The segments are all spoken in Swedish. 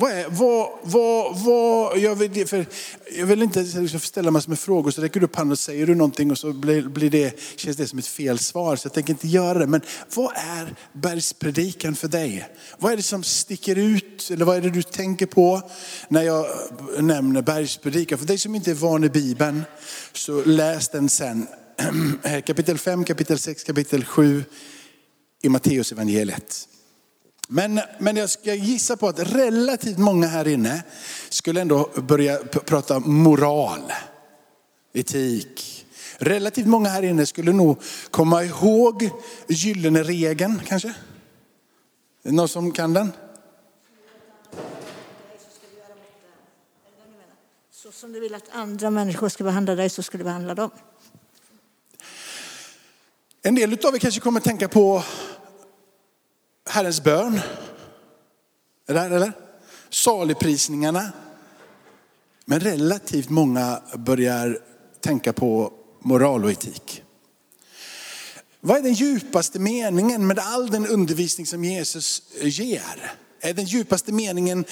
Vad är, vad, vad, vad, jag, vill, för jag vill inte ställa massor med frågor, så räcker du upp handen och säger du någonting och så blir, blir det, känns det som ett fel svar. Så jag tänker inte göra det. Men vad är bergspredikan för dig? Vad är det som sticker ut? Eller vad är det du tänker på när jag nämner bergspredikan? För dig som inte är van i Bibeln, så läs den sen. Kapitel 5, kapitel 6, kapitel 7 i Matteus evangeliet. Men, men jag ska gissa på att relativt många här inne skulle ändå börja prata moral, etik. Relativt många här inne skulle nog komma ihåg gyllene regeln kanske. Någon som kan den? Så som du vill att andra människor ska behandla dig så ska du behandla dem. En del av er kanske kommer tänka på Herrens bön. Är det här, eller? Saligprisningarna. Men relativt många börjar tänka på moral och etik. Vad är den djupaste meningen med all den undervisning som Jesus ger? Är den djupaste meningen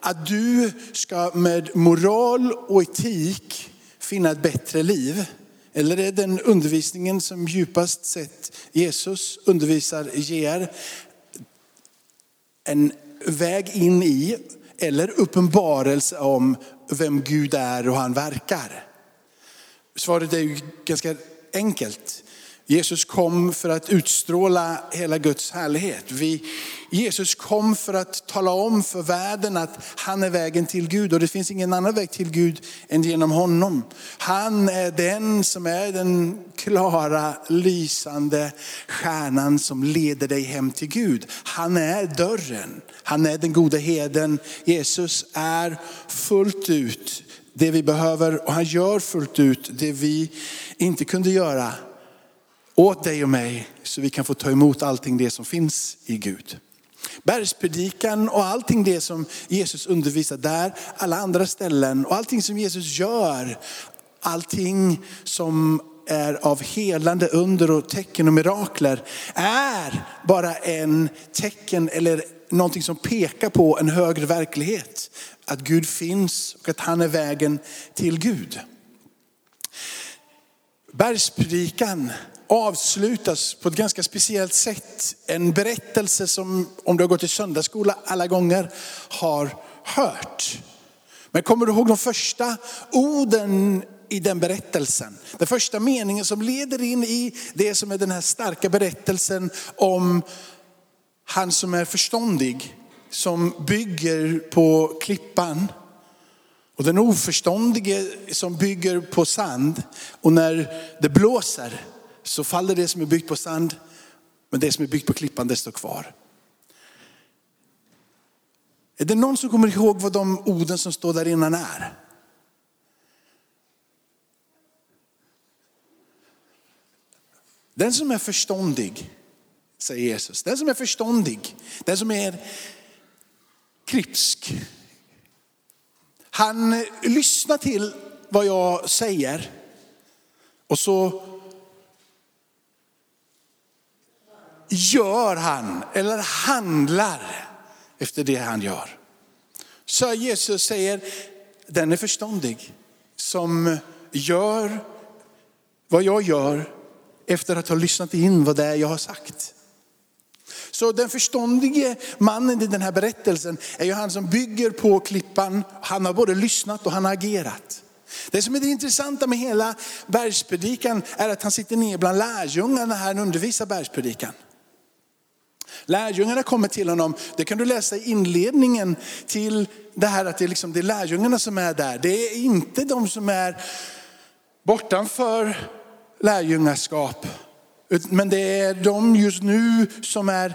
att du ska med moral och etik finna ett bättre liv? Eller är den undervisningen som djupast sett Jesus undervisar ger en väg in i eller uppenbarelse om vem Gud är och han verkar? Svaret är ju ganska enkelt. Jesus kom för att utstråla hela Guds härlighet. Vi, Jesus kom för att tala om för världen att han är vägen till Gud och det finns ingen annan väg till Gud än genom honom. Han är den som är den klara, lysande stjärnan som leder dig hem till Gud. Han är dörren, han är den goda heden. Jesus är fullt ut det vi behöver och han gör fullt ut det vi inte kunde göra åt dig och mig så vi kan få ta emot allting det som finns i Gud. Bergspredikan och allting det som Jesus undervisar där, alla andra ställen och allting som Jesus gör, allting som är av helande under och tecken och mirakler är bara en tecken eller någonting som pekar på en högre verklighet. Att Gud finns och att han är vägen till Gud. Bergspredikan avslutas på ett ganska speciellt sätt. En berättelse som, om du har gått i söndagsskola alla gånger, har hört. Men kommer du ihåg de första orden i den berättelsen? Den första meningen som leder in i det som är den här starka berättelsen om han som är förståndig, som bygger på klippan. Och den oförståndige som bygger på sand. Och när det blåser så faller det som är byggt på sand, men det som är byggt på klippan det står kvar. Är det någon som kommer ihåg vad de orden som står där innan är? Den som är förståndig, säger Jesus, den som är förståndig, den som är klipsk, han lyssnar till vad jag säger och så gör han eller handlar efter det han gör. Så Jesus säger, den är förståndig som gör vad jag gör efter att ha lyssnat in vad det är jag har sagt. Så den förståndige mannen i den här berättelsen är ju han som bygger på klippan. Han har både lyssnat och han har agerat. Det som är det intressanta med hela bergspredikan är att han sitter ner bland lärjungarna när han undervisar bergspredikan. Lärjungarna kommer till honom, det kan du läsa i inledningen till det här att det är, liksom, det är lärjungarna som är där. Det är inte de som är bortanför lärjungaskap. Men det är de just nu som är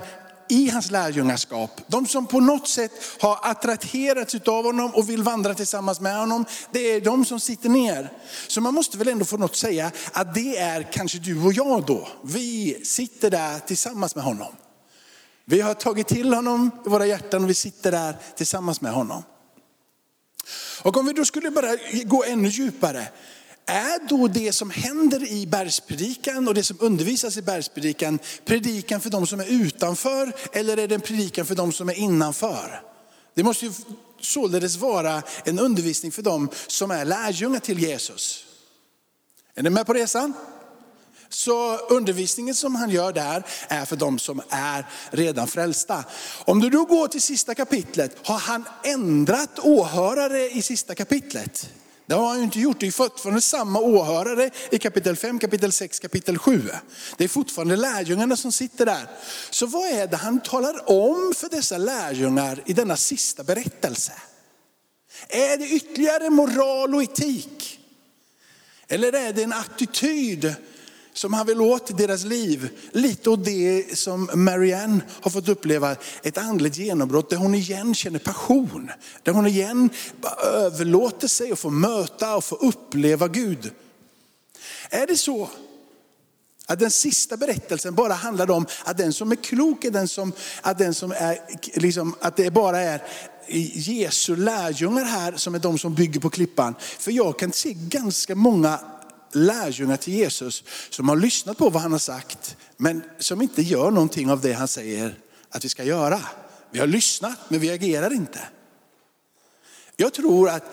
i hans lärjungaskap. De som på något sätt har attraherats av honom och vill vandra tillsammans med honom. Det är de som sitter ner. Så man måste väl ändå få något säga att det är kanske du och jag då. Vi sitter där tillsammans med honom. Vi har tagit till honom i våra hjärtan och vi sitter där tillsammans med honom. Och om vi då skulle bara gå ännu djupare. Är då det som händer i bergspredikan och det som undervisas i bergspredikan predikan för de som är utanför eller är det en predikan för de som är innanför? Det måste ju således vara en undervisning för de som är lärjungar till Jesus. Är ni med på resan? Så undervisningen som han gör där är för de som är redan frälsta. Om du då går till sista kapitlet, har han ändrat åhörare i sista kapitlet? Det har han ju inte gjort. Det är fortfarande samma åhörare i kapitel 5, kapitel 6, kapitel 7. Det är fortfarande lärjungarna som sitter där. Så vad är det han talar om för dessa lärjungar i denna sista berättelse? Är det ytterligare moral och etik? Eller är det en attityd som han vill åt i deras liv. Lite av det som Marianne har fått uppleva, ett andligt genombrott där hon igen känner passion. Där hon igen överlåter sig och får möta och få uppleva Gud. Är det så att den sista berättelsen bara handlar om att den som är klok är den som, att den som är, liksom, att det bara är Jesu lärjungar här som är de som bygger på klippan. För jag kan se ganska många lärjungar till Jesus som har lyssnat på vad han har sagt, men som inte gör någonting av det han säger att vi ska göra. Vi har lyssnat, men vi agerar inte. Jag tror att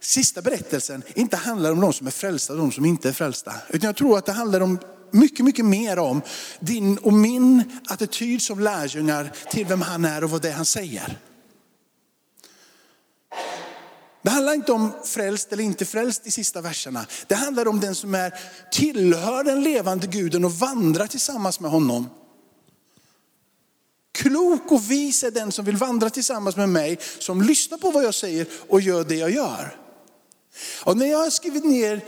sista berättelsen inte handlar om de som är frälsta och de som inte är frälsta. Utan jag tror att det handlar om mycket, mycket mer om din och min attityd som lärjungar till vem han är och vad det är han säger. Det handlar inte om frälst eller inte frälst i sista verserna. Det handlar om den som är, tillhör den levande guden och vandrar tillsammans med honom. Klok och vis är den som vill vandra tillsammans med mig, som lyssnar på vad jag säger och gör det jag gör. Och när jag har skrivit ner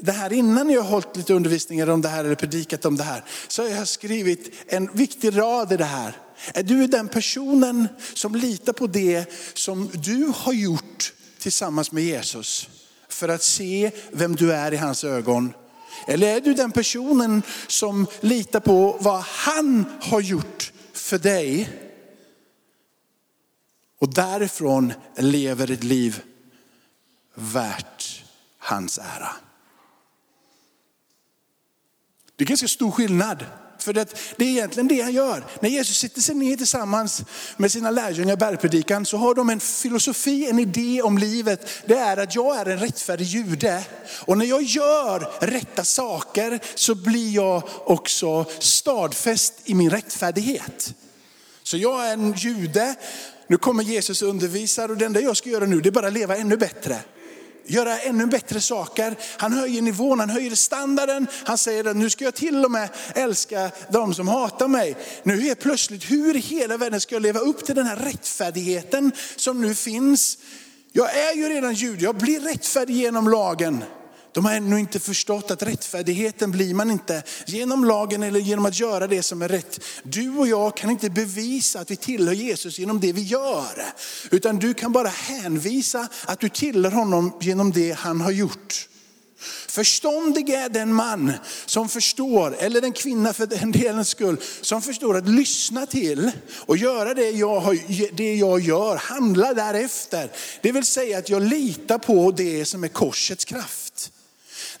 det här innan jag har hållit lite undervisningar om det här eller predikat om det här, så har jag skrivit en viktig rad i det här. Är du den personen som litar på det som du har gjort tillsammans med Jesus för att se vem du är i hans ögon? Eller är du den personen som litar på vad han har gjort för dig? Och därifrån lever ett liv värt hans ära. Det är ganska stor skillnad. För det, det är egentligen det han gör. När Jesus sitter sig ner tillsammans med sina lärjungar i bergpredikan så har de en filosofi, en idé om livet. Det är att jag är en rättfärdig jude. Och när jag gör rätta saker så blir jag också stadfäst i min rättfärdighet. Så jag är en jude, nu kommer Jesus och undervisar och det enda jag ska göra nu det är bara leva ännu bättre göra ännu bättre saker. Han höjer nivån, han höjer standarden. Han säger att nu ska jag till och med älska de som hatar mig. Nu är plötsligt, hur i hela världen ska jag leva upp till den här rättfärdigheten som nu finns? Jag är ju redan jude, jag blir rättfärdig genom lagen. De har ännu inte förstått att rättfärdigheten blir man inte genom lagen eller genom att göra det som är rätt. Du och jag kan inte bevisa att vi tillhör Jesus genom det vi gör. Utan du kan bara hänvisa att du tillhör honom genom det han har gjort. Förståndig är den man som förstår, eller den kvinna för den delens skull, som förstår att lyssna till och göra det jag, har, det jag gör, handla därefter. Det vill säga att jag litar på det som är korsets kraft.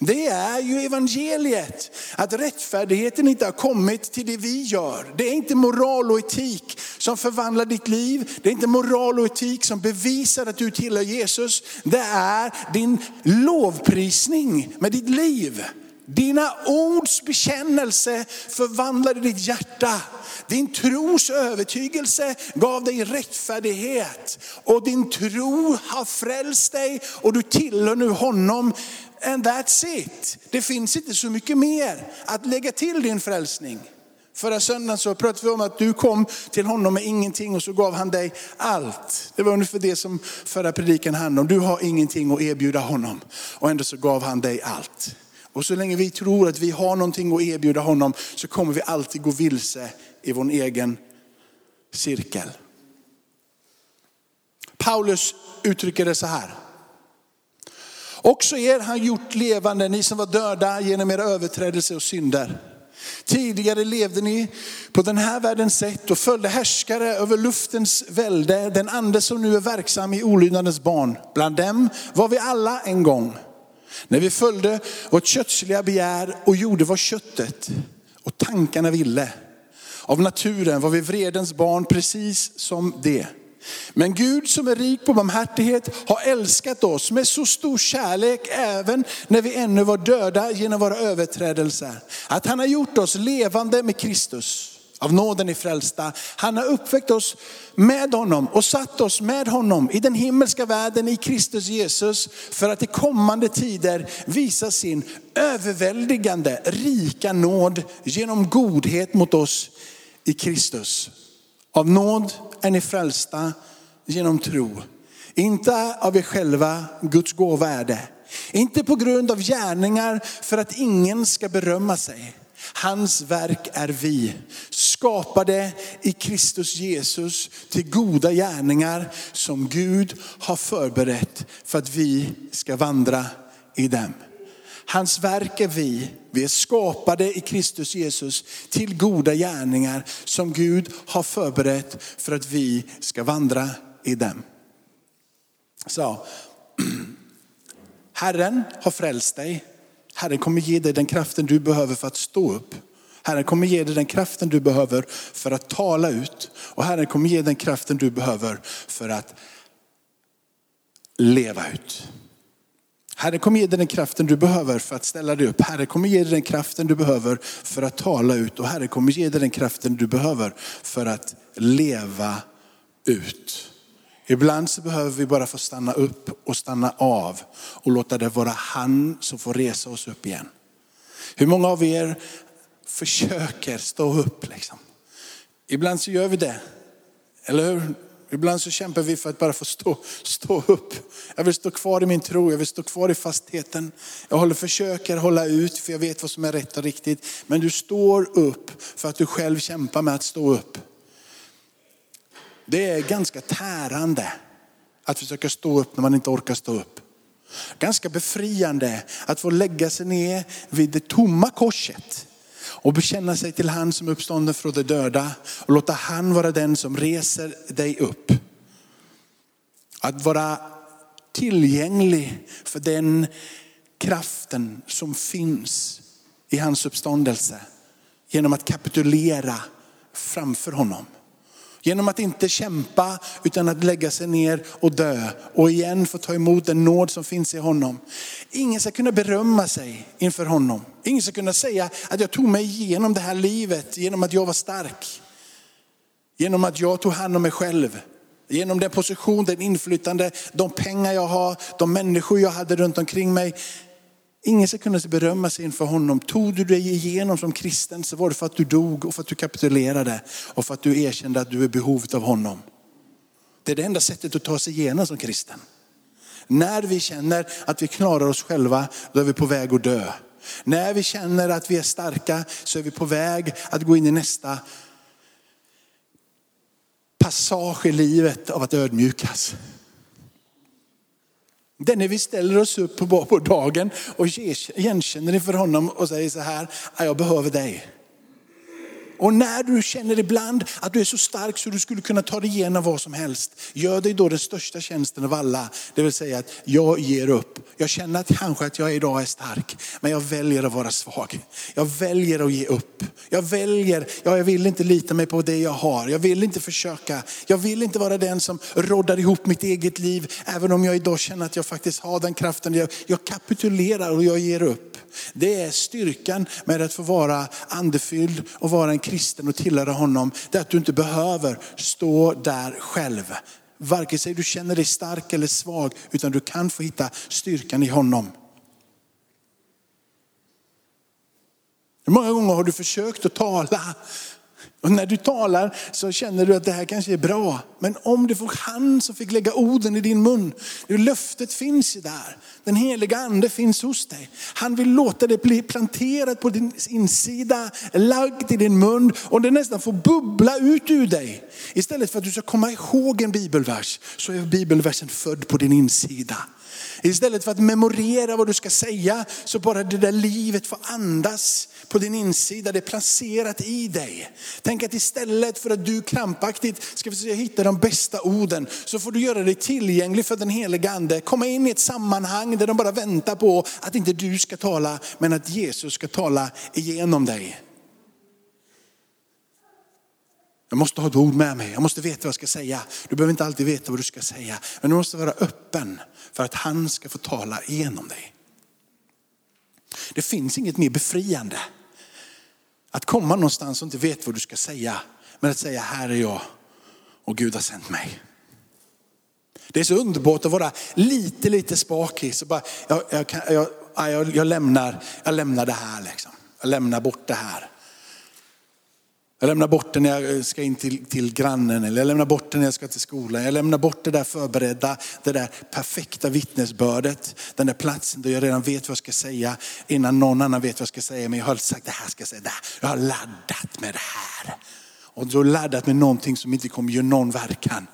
Det är ju evangeliet. Att rättfärdigheten inte har kommit till det vi gör. Det är inte moral och etik som förvandlar ditt liv. Det är inte moral och etik som bevisar att du tillhör Jesus. Det är din lovprisning med ditt liv. Dina ords bekännelse förvandlade ditt hjärta. Din tros övertygelse gav dig rättfärdighet. Och din tro har frälst dig och du tillhör nu honom And that's it. Det finns inte så mycket mer att lägga till din frälsning. Förra söndagen så pratade vi om att du kom till honom med ingenting och så gav han dig allt. Det var ungefär det som förra predikan handlade om. Du har ingenting att erbjuda honom och ändå så gav han dig allt. Och så länge vi tror att vi har någonting att erbjuda honom så kommer vi alltid gå vilse i vår egen cirkel. Paulus uttrycker det så här. Också er har gjort levande, ni som var döda genom era överträdelser och synder. Tidigare levde ni på den här världens sätt och följde härskare över luftens välde, den ande som nu är verksam i olydnadens barn. Bland dem var vi alla en gång. När vi följde vårt kötsliga begär och gjorde vad köttet och tankarna ville. Av naturen var vi vredens barn precis som det. Men Gud som är rik på barmhärtighet har älskat oss med så stor kärlek även när vi ännu var döda genom våra överträdelser. Att han har gjort oss levande med Kristus. Av nåden i frälsta. Han har uppväckt oss med honom och satt oss med honom i den himmelska världen i Kristus Jesus för att i kommande tider visa sin överväldigande rika nåd genom godhet mot oss i Kristus. Av nåd är ni frälsta genom tro. Inte av er själva, Guds gåva är det. Inte på grund av gärningar för att ingen ska berömma sig. Hans verk är vi, skapade i Kristus Jesus till goda gärningar som Gud har förberett för att vi ska vandra i dem. Hans verk är vi, vi är skapade i Kristus Jesus till goda gärningar som Gud har förberett för att vi ska vandra i dem. Så, Herren har frälst dig. Herren kommer ge dig den kraften du behöver för att stå upp. Herren kommer ge dig den kraften du behöver för att tala ut. Och Herren kommer ge dig den kraften du behöver för att leva ut. Herre kommer ge dig den kraften du behöver för att ställa dig upp. Herre kommer ge dig den kraften du behöver för att tala ut. Och Herre kommer ge dig den kraften du behöver för att leva ut. Ibland så behöver vi bara få stanna upp och stanna av och låta det vara han som får resa oss upp igen. Hur många av er försöker stå upp liksom? Ibland så gör vi det, eller hur? Ibland så kämpar vi för att bara få stå, stå upp. Jag vill stå kvar i min tro, jag vill stå kvar i fastheten. Jag håller, försöker hålla ut för jag vet vad som är rätt och riktigt. Men du står upp för att du själv kämpar med att stå upp. Det är ganska tärande att försöka stå upp när man inte orkar stå upp. Ganska befriande att få lägga sig ner vid det tomma korset och bekänna sig till han som är uppstånden från de döda och låta han vara den som reser dig upp. Att vara tillgänglig för den kraften som finns i hans uppståndelse genom att kapitulera framför honom. Genom att inte kämpa utan att lägga sig ner och dö och igen få ta emot den nåd som finns i honom. Ingen ska kunna berömma sig inför honom. Ingen ska kunna säga att jag tog mig igenom det här livet genom att jag var stark. Genom att jag tog hand om mig själv. Genom den position, den inflytande, de pengar jag har, de människor jag hade runt omkring mig. Ingen ska kunna berömma sig inför honom. Tog du dig igenom som kristen så var det för att du dog och för att du kapitulerade och för att du erkände att du är behovet av honom. Det är det enda sättet att ta sig igenom som kristen. När vi känner att vi klarar oss själva, då är vi på väg att dö. När vi känner att vi är starka så är vi på väg att gå in i nästa passage i livet av att ödmjukas. Det är när vi ställer oss upp på, på dagen och igenkänner inför honom och säger så här, jag behöver dig. Och när du känner ibland att du är så stark så du skulle kunna ta dig igenom vad som helst. Gör dig då den största tjänsten av alla. Det vill säga att jag ger upp. Jag känner att kanske att jag idag är stark, men jag väljer att vara svag. Jag väljer att ge upp. Jag väljer, ja, jag vill inte lita mig på det jag har. Jag vill inte försöka. Jag vill inte vara den som roddar ihop mitt eget liv. Även om jag idag känner att jag faktiskt har den kraften. Jag, jag kapitulerar och jag ger upp. Det är styrkan med att få vara andefylld och vara en kristen och tillhöra honom. Det är att du inte behöver stå där själv. Varken sig du känner dig stark eller svag, utan du kan få hitta styrkan i honom. Hur många gånger har du försökt att tala och när du talar så känner du att det här kanske är bra. Men om det var han som fick lägga orden i din mun. Löftet finns ju där. Den heliga ande finns hos dig. Han vill låta det bli planterat på din insida, lagt i din mun och det nästan får bubbla ut ur dig. Istället för att du ska komma ihåg en bibelvers så är bibelversen född på din insida. Istället för att memorera vad du ska säga, så bara det där livet får andas på din insida. Det är placerat i dig. Tänk att istället för att du krampaktigt ska försöka hitta de bästa orden, så får du göra dig tillgänglig för den helige ande. Komma in i ett sammanhang där de bara väntar på att inte du ska tala, men att Jesus ska tala igenom dig. Jag måste ha ett ord med mig, jag måste veta vad jag ska säga. Du behöver inte alltid veta vad du ska säga, men du måste vara öppen för att han ska få tala igenom dig. Det finns inget mer befriande. Att komma någonstans och inte veta vad du ska säga, men att säga här är jag och Gud har sänt mig. Det är så underbart att vara lite, lite spakig. Så bara, jag, jag, jag, jag, jag, lämnar, jag lämnar det här. Liksom. Jag lämnar bort det här. Jag lämnar bort det när jag eh, ska in till, till grannen, eller jag lämnar bort det när jag ska till skolan. Jag lämnar bort det där förberedda, det där perfekta vittnesbördet. Den där platsen där jag redan vet vad jag ska säga innan någon annan vet vad jag ska säga. Men jag har sagt det här ska jag säga, det här. jag har laddat med det här. Och då laddat med någonting som inte kommer göra någon verkan.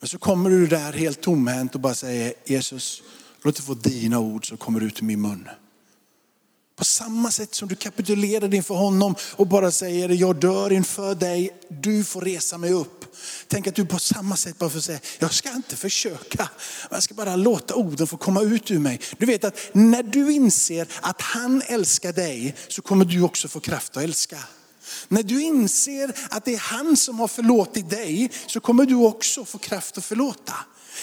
Men så kommer du där helt tomhänt och bara säger Jesus, låt det få dina ord som kommer ut ur min mun. På samma sätt som du kapitulerar inför honom och bara säger, jag dör inför dig, du får resa mig upp. Tänk att du på samma sätt bara får säga, jag ska inte försöka, jag ska bara låta orden få komma ut ur mig. Du vet att när du inser att han älskar dig så kommer du också få kraft att älska. När du inser att det är han som har förlåtit dig så kommer du också få kraft att förlåta.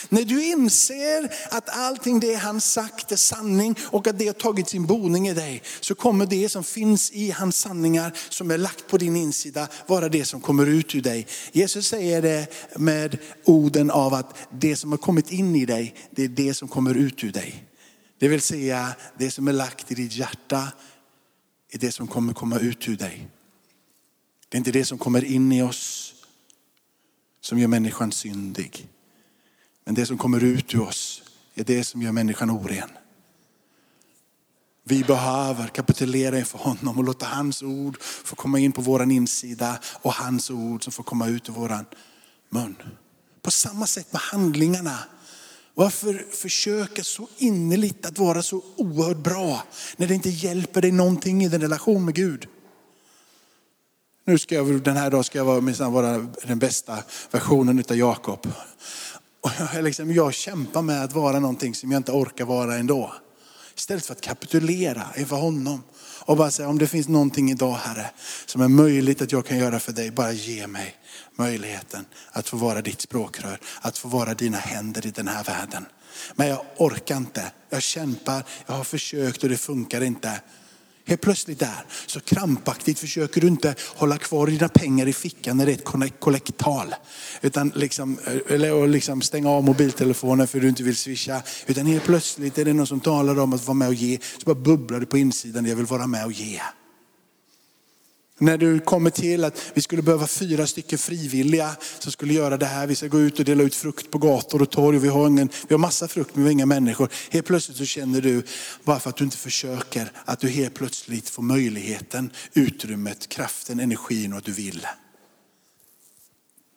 När du inser att allting det han sagt är sanning och att det har tagit sin boning i dig, så kommer det som finns i hans sanningar som är lagt på din insida vara det som kommer ut ur dig. Jesus säger det med orden av att det som har kommit in i dig, det är det som kommer ut ur dig. Det vill säga det som är lagt i ditt hjärta är det som kommer komma ut ur dig. Det är inte det som kommer in i oss som gör människan syndig. Men det som kommer ut ur oss är det som gör människan oren. Vi behöver kapitulera inför honom och låta hans ord få komma in på våran insida och hans ord som får komma ut ur våran mun. På samma sätt med handlingarna. Varför försöka så innerligt att vara så oerhört bra när det inte hjälper dig någonting i din relation med Gud? Nu ska jag, den här dagen ska jag vara, vara den bästa versionen av Jakob. Och jag, liksom, jag kämpar med att vara någonting som jag inte orkar vara ändå. Istället för att kapitulera inför honom och bara säga om det finns någonting idag Herre som är möjligt att jag kan göra för dig, bara ge mig möjligheten att få vara ditt språkrör, att få vara dina händer i den här världen. Men jag orkar inte, jag kämpar, jag har försökt och det funkar inte. Helt plötsligt där så krampaktigt försöker du inte hålla kvar dina pengar i fickan när det är ett kollekttal. Utan liksom, eh, eller liksom stänga av mobiltelefonen för att du inte vill swisha. Utan helt plötsligt är det någon som talar om att vara med och ge. Så bara bubblar det på insidan, jag vill vara med och ge. När du kommer till att vi skulle behöva fyra stycken frivilliga som skulle göra det här. Vi ska gå ut och dela ut frukt på gator och torg. Vi har, ingen, vi har massa frukt men vi har inga människor. Helt plötsligt så känner du, bara för att du inte försöker, att du helt plötsligt får möjligheten, utrymmet, kraften, energin och att du vill.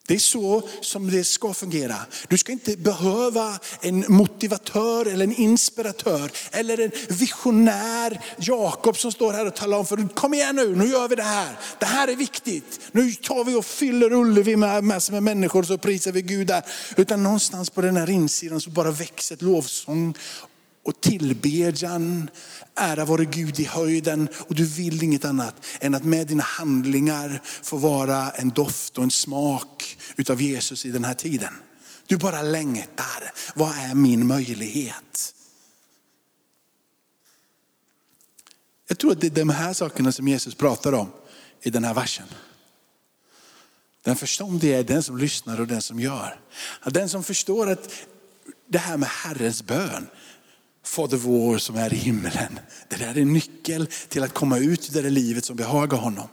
Det är så som det ska fungera. Du ska inte behöva en motivatör eller en inspiratör eller en visionär Jakob som står här och talar om för dig, kom igen nu, nu gör vi det här. Det här är viktigt. Nu tar vi och fyller Ullevi med massor med människor så prisar vi Gud där. Utan någonstans på den här insidan så bara växer ett lovsång och tillbedjan, ära vare Gud i höjden. Och du vill inget annat än att med dina handlingar få vara en doft och en smak utav Jesus i den här tiden. Du bara längtar. Vad är min möjlighet? Jag tror att det är de här sakerna som Jesus pratar om i den här versen. Den förståndige är den som lyssnar och den som gör. Den som förstår att det här med Herrens bön, Fader vår som är i himlen. Det där är nyckel till att komma ut i det där livet som behagar honom.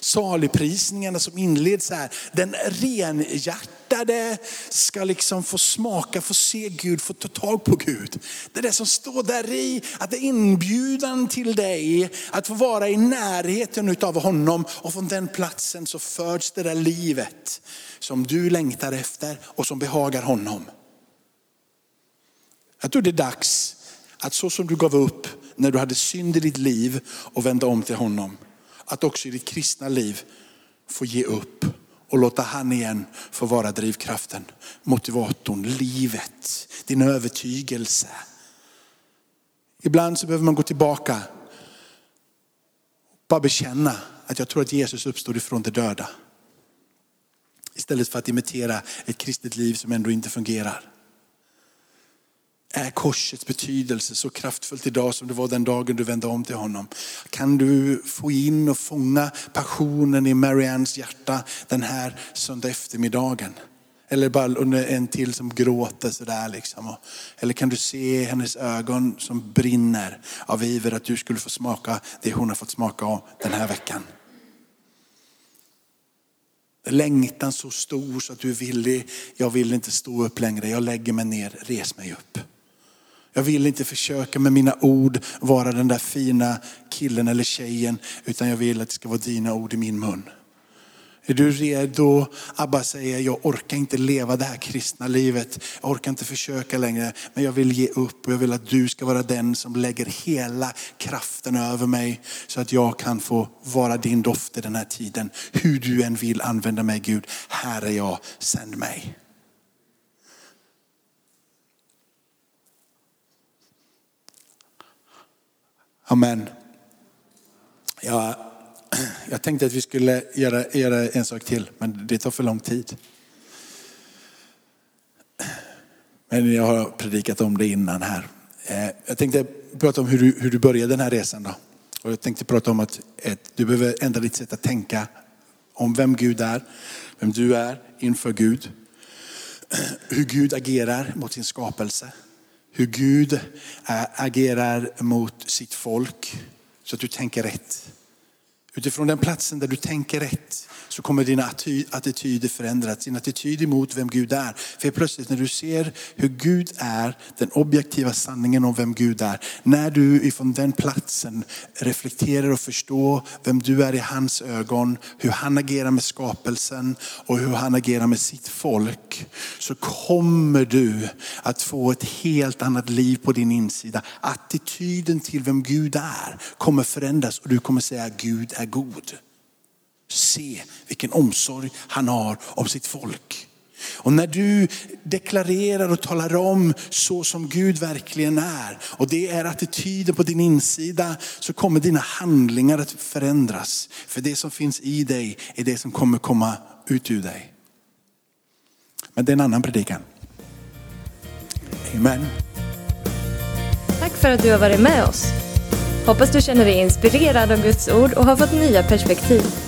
Saligprisningarna som inleds här, den renhjärtade ska liksom få smaka, få se Gud, få ta tag på Gud. Det är det som står där i, att det är inbjudan till dig att få vara i närheten av honom och från den platsen så föds det där livet som du längtar efter och som behagar honom. Jag tror det är dags att så som du gav upp när du hade synd i ditt liv och vände om till honom, att också i ditt kristna liv få ge upp och låta han igen få vara drivkraften, motivatorn, livet, din övertygelse. Ibland så behöver man gå tillbaka bara bekänna att jag tror att Jesus uppstod ifrån de döda. Istället för att imitera ett kristet liv som ändå inte fungerar. Är korsets betydelse så kraftfullt idag som det var den dagen du vände om till honom? Kan du få in och fånga passionen i Mariannes hjärta den här söndag eftermiddagen? Eller bara under en till som gråter sådär liksom. Eller kan du se hennes ögon som brinner av iver att du skulle få smaka det hon har fått smaka av den här veckan. Längtan så stor så att du är villig, jag vill inte stå upp längre, jag lägger mig ner, res mig upp. Jag vill inte försöka med mina ord vara den där fina killen eller tjejen, utan jag vill att det ska vara dina ord i min mun. Är du redo? Abba säger, jag orkar inte leva det här kristna livet. Jag orkar inte försöka längre, men jag vill ge upp och jag vill att du ska vara den som lägger hela kraften över mig så att jag kan få vara din doft i den här tiden. Hur du än vill använda mig Gud, här är jag, sänd mig. Amen. Jag, jag tänkte att vi skulle göra, göra en sak till, men det tar för lång tid. Men jag har predikat om det innan här. Eh, jag tänkte prata om hur du, hur du började den här resan. Då. Och jag tänkte prata om att ett, du behöver ändra ditt sätt att tänka om vem Gud är, vem du är inför Gud. Hur Gud agerar mot sin skapelse hur Gud eh, agerar mot sitt folk så att du tänker rätt. Utifrån den platsen där du tänker rätt så kommer dina attityder förändras. Din attityd emot vem Gud är. För plötsligt när du ser hur Gud är, den objektiva sanningen om vem Gud är. När du ifrån den platsen reflekterar och förstår vem du är i hans ögon, hur han agerar med skapelsen och hur han agerar med sitt folk. Så kommer du att få ett helt annat liv på din insida. Attityden till vem Gud är kommer förändras och du kommer säga Gud är god. Se vilken omsorg han har om sitt folk. Och när du deklarerar och talar om så som Gud verkligen är och det är attityden på din insida så kommer dina handlingar att förändras. För det som finns i dig är det som kommer komma ut ur dig. Men det är en annan predikan. Amen. Tack för att du har varit med oss. Hoppas du känner dig inspirerad av Guds ord och har fått nya perspektiv.